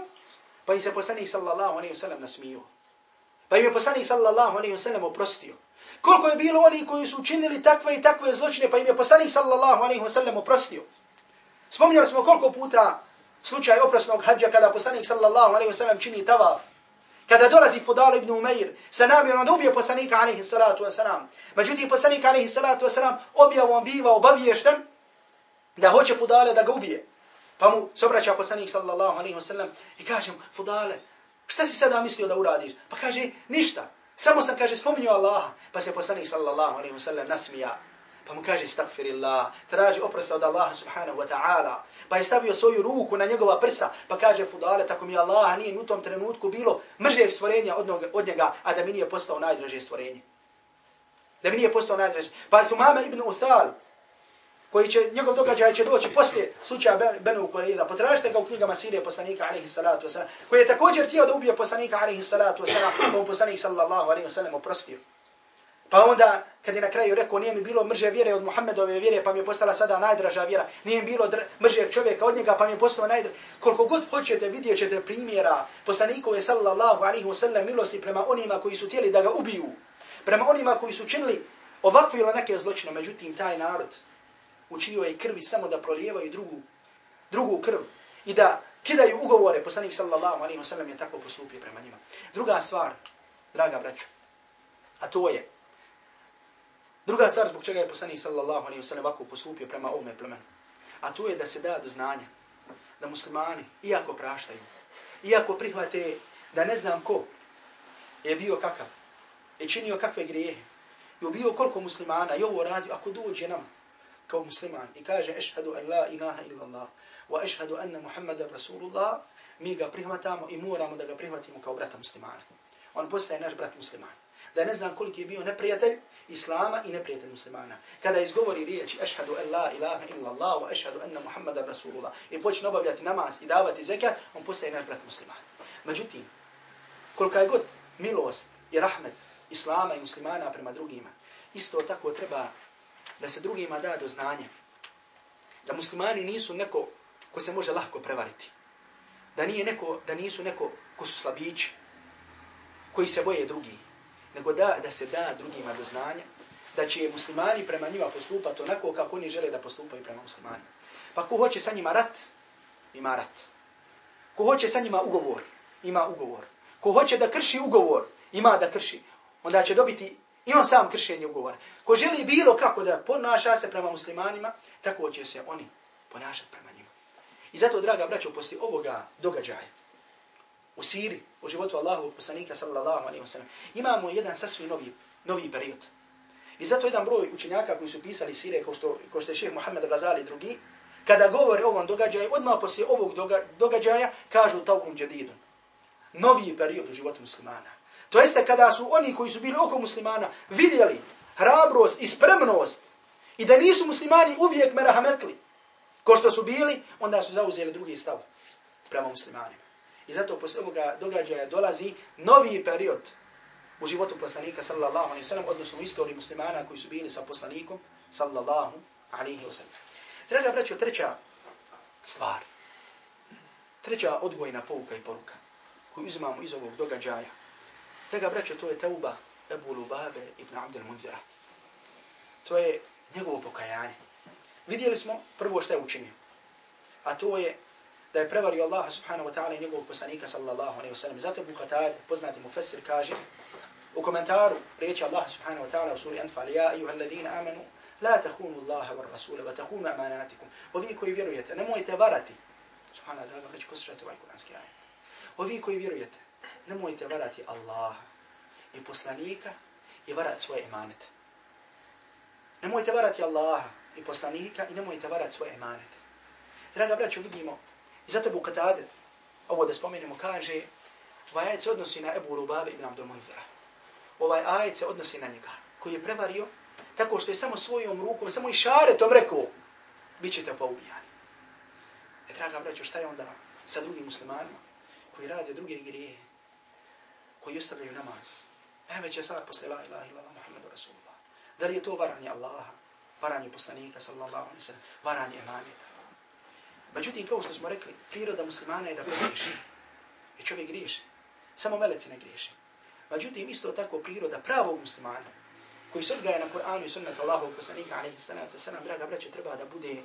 pa im se poslanik sallallahu alaihi wa sallam nasmio. Pa im je poslanik sallallahu alaihi wa sallam oprostio. Koliko je bilo oni koji su učinili takve i takve zločine, pa im je poslanik sallallahu alaihi wa sallam oprostio. Spomnjali smo koliko puta slučaj oprosnog hađa kada poslanik sallallahu alaihi wa sallam čini tavaf. Kada dolazi Fudal ibn Umair sa namjerom da ubije poslanika alaihi salatu wa sallam. Međutim, poslanik alaihi salatu wa sallam objavom biva obaviješten da hoće Fudale da ga ubije. Pa mu se obraća poslanik sallallahu alaihi wa sallam i kaže mu, Fudale, šta si sada mislio da uradiš? Pa kaže, ništa. Samo sam, kaže, spominju Allaha. Pa se poslanik sallallahu alaihi wa sallam nasmija. Pa mu kaže, stakfirillah, traži oprosta od Allaha subhanahu wa ta'ala. Pa je stavio svoju ruku na njegova prsa, pa kaže, Fudale, tako mi Allah nije mi u tom trenutku bilo mržeg stvorenja od, od njega, a da mi nije postao najdraže stvorenje. Da mi nije postao najdraže. Pa je Thumama ibn Uthal, koji će, njegov događaj će doći poslije slučaja Benu Kureyda. Potražite ga u knjigama Sirije poslanika alaihi salatu wasalam, koji je također htio da ubije poslanika alaihi salatu wasalam, pa mu poslanik sallallahu alaihi wasalam oprostio. Pa onda, kad je na kraju rekao, nije mi bilo mrže vjere od Muhammedove vjere, pa mi je postala sada najdraža vjera, nije mi bilo mrže čovjeka od njega, pa mi je postao najdraža. Koliko god hoćete, vidjet ćete primjera poslanikove sallallahu alaihi wasalam milosti prema onima koji su tijeli da ga ubiju, prema onima koji su činili ovakve ili neke zločine, međutim, taj narod, u čijoj krvi samo da prolijevaju drugu, drugu krv i da kidaju ugovore, poslanik sallallahu alaihi wa sallam je tako postupio prema njima. Druga stvar, draga braću, a to je, druga stvar zbog čega je poslanik sallallahu alaihi wa sallam ovako postupio prema ovome plemenu, a to je da se da do znanja da muslimani, iako praštaju, iako prihvate da ne znam ko je bio kakav, je činio kakve grijehe, i ubio koliko muslimana i ovo radio, ako dođe nam, kao musliman i kaže ešhadu an la ilaha illa Allah wa ešhadu anna Muhammada Rasulullah, mi ga prihvatamo i moramo da ga prihvatimo kao brata muslimana. On postaje naš brat musliman. Da ne znam koliko je bio neprijatelj Islama i neprijatelj muslimana. Kada izgovori riječ ešhadu an la ilaha illa Allah wa ešhadu anna Muhammada Rasulullah i počne obavljati namaz i davati zekat, on postaje naš brat musliman. Međutim, kolika je god milost i rahmet Islama i muslimana prema drugima, isto tako treba da se drugima da do znanja. Da muslimani nisu neko ko se može lahko prevariti. Da nije neko, da nisu neko ko su slabići. koji se boje drugi, nego da, da se da drugima do znanja, da će muslimani prema njima postupati onako kako oni žele da postupaju prema muslimanima. Pa ko hoće sa njima rat, ima rat. Ko hoće sa njima ugovor, ima ugovor. Ko hoće da krši ugovor, ima da krši. Onda će dobiti i on sam kršenje ugovora. Ko želi bilo kako da ponaša se prema muslimanima, tako će se oni ponašati prema njima. I zato, draga braćo, poslije ovoga događaja, u Siri, u životu Allahovog poslanika, sallallahu alaihi wa sallam, imamo jedan sasvim novi, novi period. I zato jedan broj učenjaka koji su pisali Sire, kao što, kao što je šeheh Muhammed Ghazali i drugi, kada govore o ovom događaju, odmah poslije ovog događaja, kažu tawum jadidun. Novi period u životu muslimana. To jeste kada su oni koji su bili oko muslimana vidjeli hrabrost i spremnost i da nisu muslimani uvijek merahametli, ko što su bili, onda su zauzeli drugi stav prema muslimanima. I zato posle ovoga događaja dolazi novi period u životu poslanika sallallahu alaihi sallam, odnosno u istoriji muslimana koji su bili sa poslanikom sallallahu alaihi sallam. Draga braćo, treća stvar, treća odgojna pouka i poruka koju uzimamo iz ovog događaja, draga braćo, to je tauba Ebu Lubabe ibn Abdel Munzira. To je njegovo pokajanje. Vidjeli smo prvo što je učinio, a to je da je prevario Allah subhanahu wa ta'ala i njegovog poslanika sallallahu alaihi wa sallam. Zato Abu Qatar, poznati mu Fesir, kaže u komentaru riječi Allah subhanahu wa ta'ala u suri Anfal, Ja ayuha alladhina amanu, la tahunu Allaha wa rasula, wa tahunu amanatikum. Ovi koji vjerujete, nemojte varati. Subhanahu wa ta'ala, već poslušajte ovaj kuranski ajat. Ovi koji vjerujete, nemojte varati Allaha i poslanika i varati svoje emanete. Nemojte varati Allaha i poslanika i nemojte varati svoje emanete. Draga braćo, vidimo I zato Abu Qatade, ovo da spomenemo, kaže, ovaj ajet se odnosi na Ebu Rubabe ibn Abdul Munzira. Ovaj ajet se odnosi na njega, koji je prevario tako što je samo svojom rukom, samo i šaretom rekao, bit ćete poubijani. E, draga braćo, šta je onda sa drugim muslimanima koji rade druge grije, koji ostavljaju namaz? Najveća stvar posle la ilaha illallah Muhammedu Rasulullah. Da li je to varanje Allaha, varanje poslanika sallallahu alaihi sallam, varanje emaneta? Međutim, kao što smo rekli, priroda muslimana je da pogriješi. I čovjek griješi. Samo meleci ne griješi. Međutim, isto tako priroda pravog muslimana, koji se odgaja na Kur'anu i sunnetu Allahog poslanika, alaihi sallatu sallam, draga braće, treba da bude,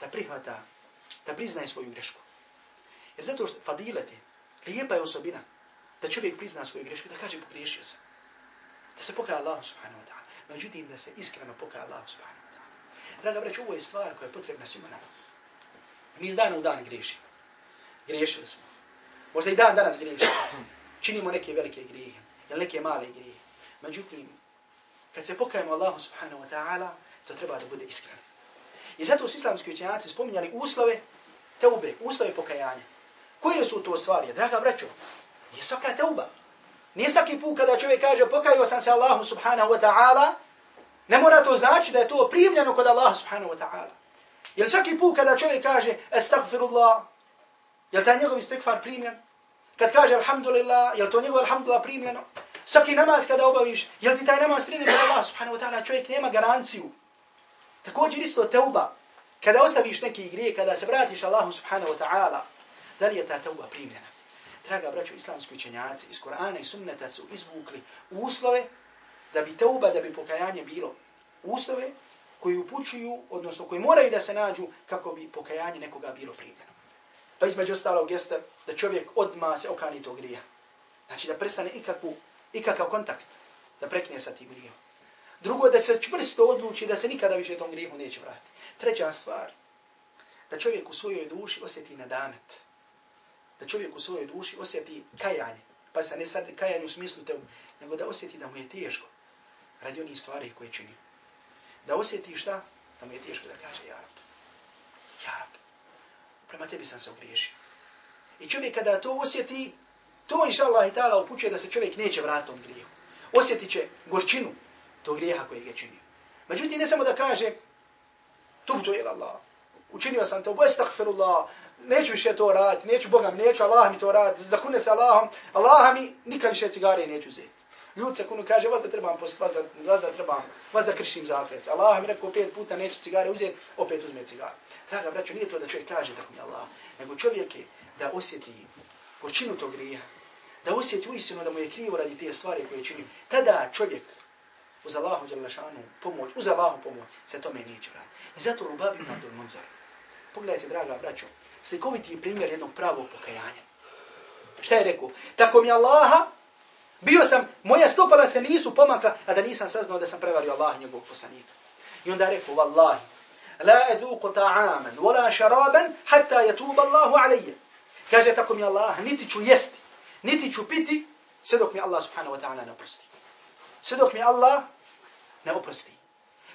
da prihvata, da priznaje svoju grešku. Jer zato što fadilati, lijepa je osobina, da čovjek prizna svoju grešku, da kaže pogriješio sam. Da se pokaja Allah subhanahu wa ta'ala. Međutim, da se iskreno pokaja Allah subhanahu wa ta'ala. Draga brać, ovo je stvar koja je potrebna svima nama. Mi iz dana u dan griješimo. Griješili smo. Možda i dan danas griješimo. Činimo neke velike grijehe. Ili neke male grijehe. Međutim, kad se pokajemo Allahu subhanahu wa ta'ala, to treba da bude iskreno. I zato su islamski učenjaci spominjali uslove teube, uslove pokajanja. Koje su to stvari? Draga braćo, nije svaka teuba. Nije svaki put kada čovjek kaže pokajao sam se Allahu subhanahu wa ta'ala, ne mora to znači da je to primljeno kod Allahu subhanahu wa ta'ala. Jer svaki put kada čovjek kaže estagfirullah, je li taj njegov istekfar primljen? Kad kaže alhamdulillah, je li to njegov alhamdulillah primljeno? Svaki namaz kada obaviš, je li ti taj namaz primljen kod Allaha subhanahu wa ta'ala, čovjek nema garanciju. Također isto teuba, kada ostaviš neki grije, kada se vratiš Allahu subhanahu wa ta'ala, da li je ta teuba primljena? Draga braćo, islamski učenjaci iz Korana i sunneta su izvukli uslove da bi teuba, da bi pokajanje bilo. Uslove koji upućuju, odnosno koji moraju da se nađu kako bi pokajanje nekoga bilo primljeno. Pa između ostalog jeste da čovjek odma se okani tog grija. Znači da prestane ikakvu, ikakav kontakt, da prekne sa tim grijom. Drugo, da se čvrsto odluči da se nikada više tom grijehu neće vratiti. Treća stvar, da čovjek u svojoj duši osjeti nadamet. Da čovjek u svojoj duši osjeti kajanje. Pa se ne sad kajanje u smislu te, nego da osjeti da mu je teško radi onih stvari koje čini da osjeti šta, da mu je teško da kaže, ja rab, ja rab, prema tebi sam se ogriješio. I čovjek kada to osjeti, to inša Allah i ta'ala upućuje da se čovjek neće vratiti tom grijehu. Osjetit će gorčinu tog grijeha kojeg je činio. Međutim, ne samo da kaže, tubtu ila Allah, učinio sam to, boj stakfirullah, neću više to raditi, neću Bogam, neću Allah mi to raditi, zakune se Allahom, Allah mi nikad više cigare neću uzeti. Ljud se kunu kaže, vas da trebam post, vas da, vas da trebam, vas da kršim zapret. Allah mi rekao pet puta neće cigare uzeti, opet uzme cigare. Draga braćo, nije to da čovjek kaže tako mi Allah, nego čovjek je da osjeti počinu tog grija, da osjeti uistinu da mu je krivo radi te stvari koje čini, tada čovjek uz Allahu djelašanu pomoć, uz Allahu pomoć, se tome neće raditi. I zato Lubab ibn Abdul Munzar. Pogledajte, draga braćo, slikoviti primjer jednog pravog pokajanja. Šta je rekao? Tako mi Allaha, bio sam, moja stopala se nisu pomakla, a da nisam saznao da sam prevario Allah njegovog poslanika. I onda je rekao, Wallahi, la ezuku ta'aman, wala šaraban, hatta jatuba Allahu alaije. Kaže, tako mi Allah, niti ću jesti, niti ću piti, sve dok mi Allah subhanahu wa ta'ala ne oprosti. Sve dok mi Allah ne oprosti.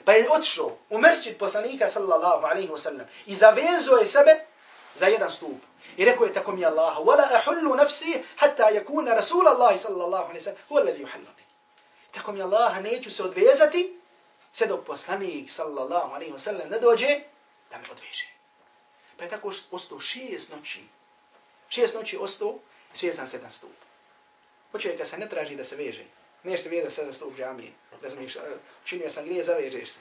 Pa je otišao u mesčit poslanika sallallahu alaihi wa sallam i zavezao je sebe za jedan stup. I rekao je tako mi Allah, wala ahullu nafsi hatta yakuna rasul Allah sallallahu alaihi wa sallam huwa alladhi yuhalluni. Tako mi Allah, neću se odvezati sve dok poslanik sallallahu alaihi wasallam ne dođe da me odveže. Pa je tako ostao šest noći. Šest noći ostao, svjesan sedam stup. Od čovjeka se ne traži da se veže. Neš se vjeda sedam stup džamije. Razumiješ, činio sam grije, zavežeš se.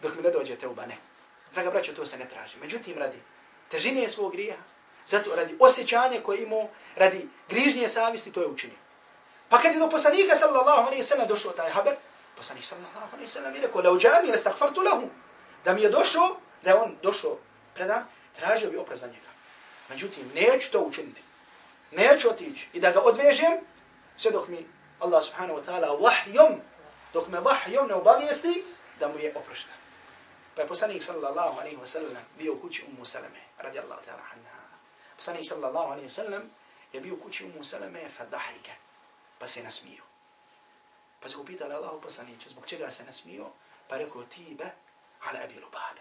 Dok mi ne dođe te uba, ne. Draga braćo, to se ne traži. Međutim, radi težine svog grija, zato radi osjećanje koje imao, radi grižnje savjesti, to je učinio. Pa kad je do poslanika, sallallahu alaihi sallam, došao taj haber, poslanik, sallallahu alaihi sallam, je rekao, leu džami, restakfartu lahu. Da mi je došao, da je on došao predam, tražio bi oprez za njega. Međutim, neću to učiniti. Neću otići i da ga odvežem, sve dok mi Allah subhanahu wa ta'ala vahjom, dok me vahjom ne obavijesti, da mu je oprošten. Pa je poslanik sallallahu alaihi wa sallam bio u kući Ummu Salame, radijallahu ta'ala anha. Poslanik sallallahu alaihi wa sallam je bio u kući Ummu Salame, fa dahike, pa se nasmio. Pa se upitali Allahu poslaniće, zbog čega se nasmio, pa rekao tibe ala Ebi Lubabe.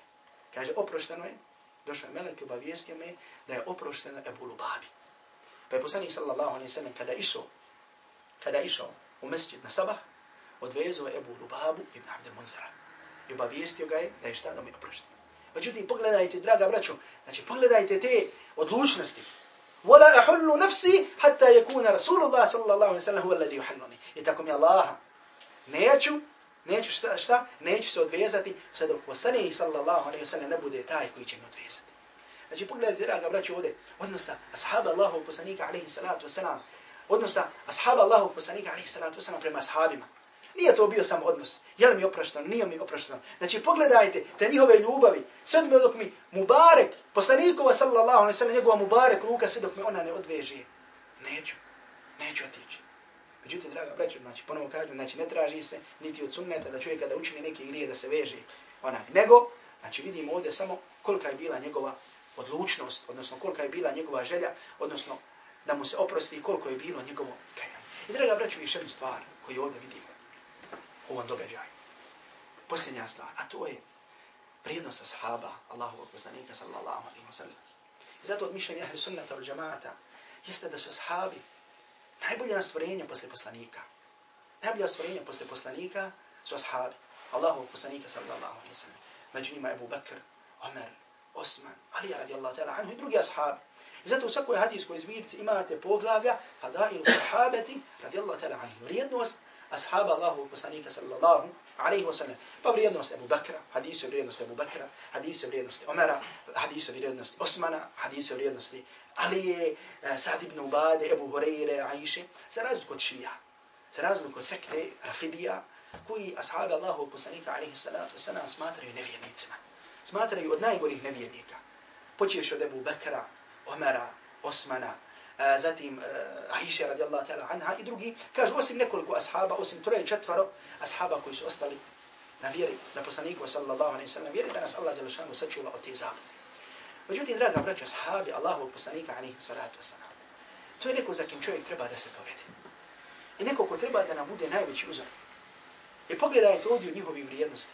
Kaže, oprošteno je, došao je melek i obavijestio me da je oprošteno Ebu Lubabi. Pa je poslanik sallallahu alaihi wa sallam kada išao kada išao u mesjid na sabah, odvezao Ebu Lubabu ibn Abdel Munzara. I obavijestio ga je da je šta da mi oprošten. Međutim, pogledajte, draga braćo, znači pogledajte te odlučnosti. Wala ahullu nafsi hatta yakuna Rasulullah sallallahu alaihi sallam huwa alladhi yuhalluni. I tako mi Allah, neću, neću šta, šta, neću se odvezati sve dok poslanih sallallahu alaihi sallam ne bude taj koji će mi odvezati. Znači, pogledajte, draga braćo, ovdje, odnosa ashaba Allahu poslanika alaihi salatu wasalam, odnosa ashaba Allahu poslanika alejhi salatu wasalam prema ashabima. Nije to bio samo odnos. Je li mi oprošteno? Nije mi oprošteno. Znači pogledajte te njihove ljubavi. Sve dok mi Mubarek, poslanikova sallallahu alejhi ve njegova Mubarek ruka sve dok me ona ne odveže. Neću. Neću otići. Međutim, draga braćo, znači, ponovo kažem, znači, ne traži se niti od sunneta da čovjek kada učini neke grije da se veže onaj. Nego, znači, vidimo ovdje samo kolika je bila njegova odlučnost, odnosno kolika je bila njegova želja, odnosno da mu se oprosti koliko je bilo njegovo kajanje. I draga braću, još jednu stvar koju ovdje vidimo ovom događaju. Posljednja stvar, a to je vrijednost ashaba Allahovog poslanika sallallahu alaihi wa sallam. I zato od mišljenja ahli sunnata od džamata jeste da su ashabi najbolja stvorenja posle poslanika. Najbolja stvorenja posle poslanika su ashabi Allahovog poslanika sallallahu alaihi wa sallam. Među njima Ebu Bakr, Omer, Osman, Ali radijallahu ta'ala anhu i drugi ashabi. I zato u svakoj hadijskoj zbirci imate poglavlja fadailu sahabati radijallahu ta'ala anhu. Vrijednost ashaba Allahu poslanika sallallahu alaihi wa sallam. Pa vrijednost Ebu Bakra, hadisi o vrijednosti Ebu Bakra, hadisi o vrijednosti Omera, hadisi o vrijednosti Osmana, hadisi o vrijednosti Alije, eh, Sa'd ibn Ubade, Ebu Horeire, Aiše, za razliku od šija, za razliku od sekte, Rafidija, koji ashaba Allahu poslanika alaihi salatu wa sallam smatraju nevjernicima. Smatraju od najgorih nevjernika. Počeš od Ebu Bakra, Omera, Osmana, Eh, zatim eh, Aisha radijallahu ta'ala anha i drugi, kažu osim nekoliko ashaba, osim troje četvaro ashaba koji su ostali na vjeri, na poslaniku sallallahu alaihi sallam, vjeri da nas Allah djelašanu sačuva od te zabune. Međutim, draga braća, ashabi Allahovog poslanika alaihi salatu wasalam, to je neko za kim čovjek treba da se povede. I neko ko treba da nam bude najveći uzor. I pogledajte ovdje u njihovi vrijednosti.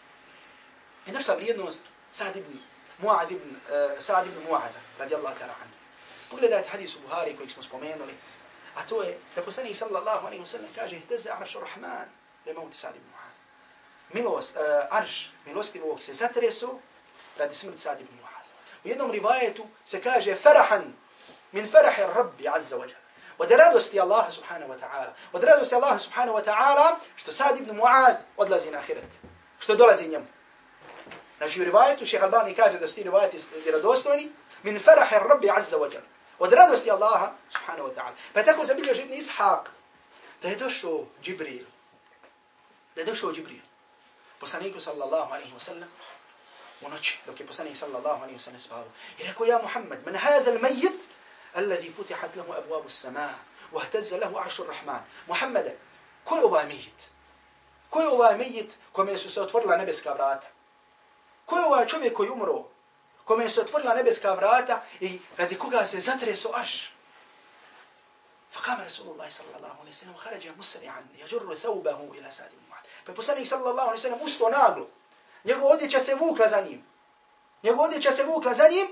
I našla vrijednost Sa'd ibn Mu'ad ibn, uh, Sa'd ibn Mu'ada, radijallahu ta'ala anhu. Pogledajte hadis u Buhari koji smo spomenuli. A to je da poslanik sallallahu alaihi wa sallam kaže ihteza aršu rahman le mauti Sa'd ibn Mu'ad. Milost, uh, arš milostivog se zatreso radi smrti Sa'd ibn Mu'ad. U jednom rivajetu se kaže farahan min farahi rabbi azza wa jala. Od radosti Allaha subhanahu wa ta'ala. Od radosti Allaha subhanahu wa ta'ala što Sa'd ibn Mu'ad odlazi na ahiret. Što dolazi njemu. Znači u rivajetu šeha Albani kaže da su ti rivajeti vjerodostojni min farahi rabbi azza wa jala. Od radosti Allaha subhanahu wa ta'ala. Pa tako zabilio živni Ishaq, da je došao Džibril, da je došao Džibril, poslaniku sallallahu alaihi wa sallam, u noći, dok je poslanik sallallahu alaihi wa sallam spavao. I rekao, ja Muhammad, man hadha alladhi futihat lahu abwabu as-samaa wa ihtazza lahu arshu ar-rahman. Muhammad, ko je ovaj mejit? Ko je ovaj mejit kome su se otvorila nebeska vrata? Ko je ovaj čovjek koji umro? Kome su otvorila nebeska vrata i radi koga se zatreso arš? فقام رسول الله صلى الله عليه وسلم وخرج مسرعا يجر ثوبه الى سعد بن معاذ فبصلي صلى الله عليه وسلم استو ناغلو njegov odjeća se vukla za njim. Njegov odjeća se vukla za njim,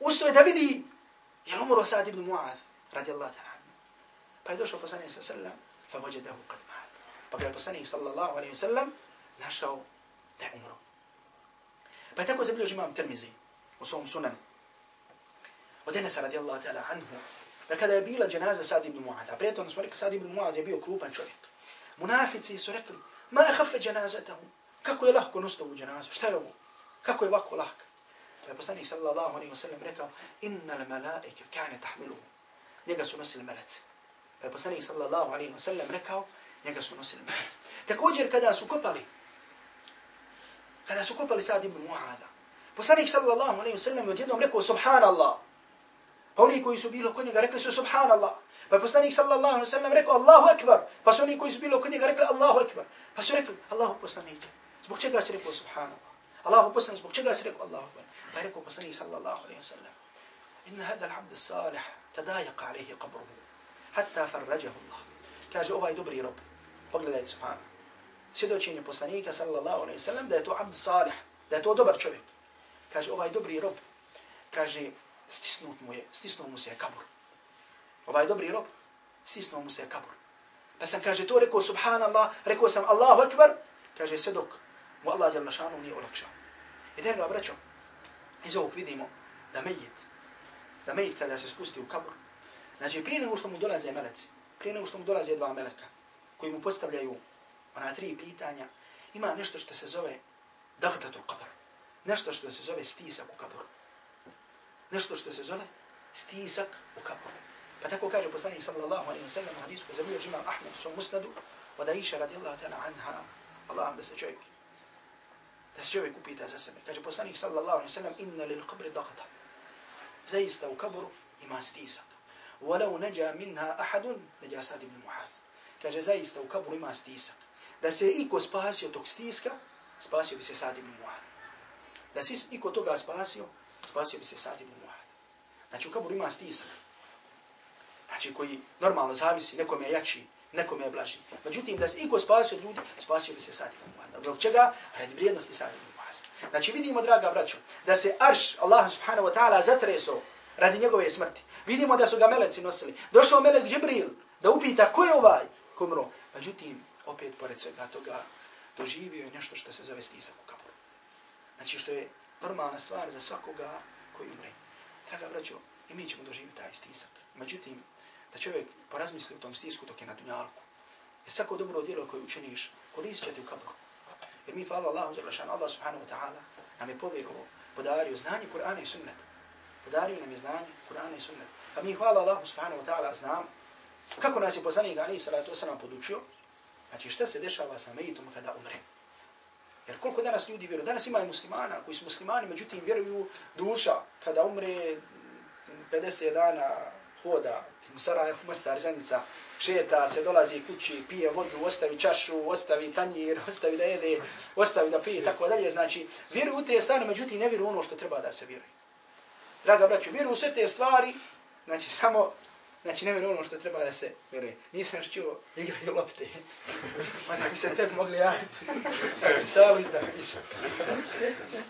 usto je da vidi, je li umro Sa'd ibn Mu'ad, radi Allah ta'ala. Pa je došao poslanik sallam, fa vođedahu kad ma'ad. Pa ga je poslanik sallallahu alaihi sallam našao da je umro. Pa je tako zabilježi imam Tirmizi u svom sunanu. Od Enesa radijallahu ta'ala anhu, da kada je bila dženaza Sa'd ibn Mu'ad, a prijetom smo rekli Sa'd ibn Mu'ad je bio krupan čovjek. Munafici su rekli, ma je hafe dženazatahu, Kako je lahko nositi ovu dženazu? Šta je ovo? Kako je ovako lahko? Pa je poslanik sallallahu alaihi wa sallam rekao, inna la malaike kane tahmiluhu. Njega su nosili melece. Pa je poslanik sallallahu alaihi wa sallam rekao, njega su nosili melece. Također kada su kopali, kada su kopali Sa'd ibn Mu'ada, poslanik sallallahu alaihi wa sallam je odjednom rekao, subhanallah. Pa oni koji su bili kod njega rekli su subhanallah. Pa poslanik sallallahu alaihi wa sallam rekao, Allahu akbar. Pa su oni koji su bili kod njega rekli, Allahu akbar. Pa su rekli, Allahu poslanik. Zbog čega si rekao subhanallah? Allahu poslanik, zbog čega si rekao Allahu akbar? Pa rekao poslanik sallallahu alaihi wa sallam. Inna hada l'abd salih tadajaqa alaihi qabruhu. Hatta farrađahu Allah. Kaže ovaj dobri rob. Pogledajte subhanallah. Svjedočenje poslanika sallallahu alaihi wa sallam da je to abd salih. Da je to dobar čovjek. Kaže ovaj dobri rob. Kaže stisnut mu je, stisnuo mu se je kabur. Ovaj dobri rob, stisnuo mu se je kabur. Pa sam kaže to rekao subhanallah, rekao sam Allahu akbar, kaže sve dok mu Allah jel našanu nije olakšao. I da ga obraćao, iz ovog vidimo da mejit, da mejit kada se spusti u kabur, znači prije nego što mu dolaze meleci, prije nego što mu dolaze dva meleka, koji mu postavljaju ona tri pitanja, ima nešto što se zove dahtatul kabur, nešto što se zove stisak u kaboru. Nešto što se zove stisak u kaboru. Pa tako kaže poslanik sallallahu alaihi wa sallam u hadisku, zamio imam Ahmed u svom musnadu, od Aisha radijallahu ta'ala anha, Allah da se čovjek da se čovjek upita za sebe. Kaže poslanik sallallahu alaihi sallam, inna lil qabri daqata. Zaista u kaboru ima stisak. Walau neđa minha ahadun, neđa sad ibn Muhad. Kaže zaista u kaburu ima stisak. Da se iko spasio tog stiska, spasio bi se sad ibn Muhad. Da se iko toga spasio, spasio bi se sad ibn Muad. Znači u kaburu ima stisak. Znači koji normalno zavisi, nekom je jači, nekome je blaži. Međutim, da se iko spasio od ljudi, spasio bi se Sa'd ibn Mu'az. Zbog čega? Radi vrijednosti Sa'd ibn Mu'az. Znači, vidimo, draga braćo, da se arš Allah subhanahu wa ta'ala zatreso radi njegove smrti. Vidimo da su ga meleci nosili. Došao melek Džibril da upita ko je ovaj komro. Međutim, opet pored svega toga, doživio je nešto što se zove stisak u kaporu. Znači, što je normalna stvar za svakoga koji umre. Draga braćo, i mi ćemo doživiti taj stisak. Međutim, da čovjek porazmisli u tom stisku dok je na dunjalku. Jer svako dobro djelo koje učiniš, koristit će ti u kabru. Jer mi, hvala Allahu, Đelešan, Allah subhanahu wa ta'ala, nam je povjerovo, podario znanje Kur'ana i sunnet. Podario nam je znanje Kur'ana i sunnet. Pa mi, hvala Allahu subhanahu wa ta'ala, znam kako nas je poslanik Ali salatu wasalam podučio, znači šta se dešava sa mejitom kada umre. Jer koliko danas ljudi vjeruju, danas imaju muslimana koji su muslimani, međutim vjeruju duša kada umre 50 dana hoda u Sarajevo, Mostar, Zenica, šeta se, dolazi kući, pije vodu, ostavi čašu, ostavi tanjir, ostavi da jede, ostavi da pije, tako dalje. Znači, vjeruju u te stvari, međutim, ne vjeruju ono što treba da se vjeruje. Draga braću, vjeruju u sve te stvari, znači, samo, znači, ne ono što treba da se vjeruje. Nisam još čuo, igraju lopte. Mana bi se tebi mogli javiti. Samo izdaviš.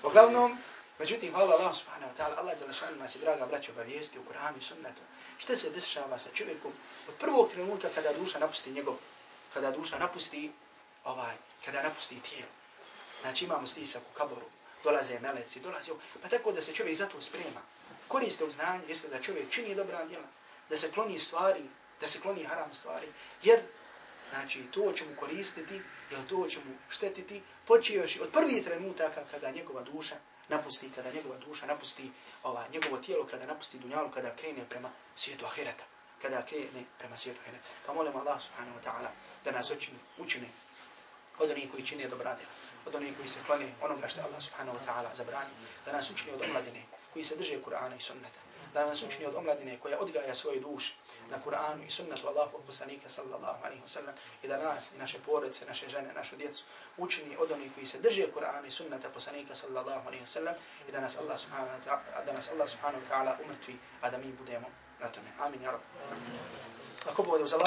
Uglavnom, Međutim, hvala Allah subhanahu wa ta'ala, Allah je šan nas i draga braća obavijesti u Kur'anu i sunnetu. Šta se dešava sa čovjekom od prvog trenutka kada duša napusti njegov, kada duša napusti ovaj, kada napusti tijelo. Znači imamo stisak u kaboru, dolaze meleci, dolaze, pa tako da se čovjek zato sprema. Koriste u znanje jeste da čovjek čini dobra djela, da se kloni stvari, da se kloni haram stvari, jer znači to će mu koristiti ili to će mu štetiti, počeoši od prvih trenutaka kada njegova duša napusti, kada njegova duša napusti ova, njegovo tijelo, kada napusti dunjalu, kada krene prema svijetu ahireta, kada krene prema svijetu ahireta. Pa molim Allah subhanahu wa ta'ala da nas učini, učini od onih koji čine dobra djela, od onih koji se klone onoga što Allah subhanahu wa ta'ala zabrani, da nas učini od omladine koji se drže Kur'ana i sunneta, da nas učini od omladine koja odgaja svoje duše na Kur'anu i sunnetu Allahu poslanika sallallahu alaihi wa sallam i da nas i naše porodice, naše žene, našu djecu učini od onih koji se drže Kur'ana i sunneta poslanika sallallahu alaihi wa sallam i da nas Allah subhanahu wa ta'ala, da nas Allah subhanahu wa ta'ala umrtvi, a da mi budemo na tome. Amin, ja rab. Ako bude uz Allah,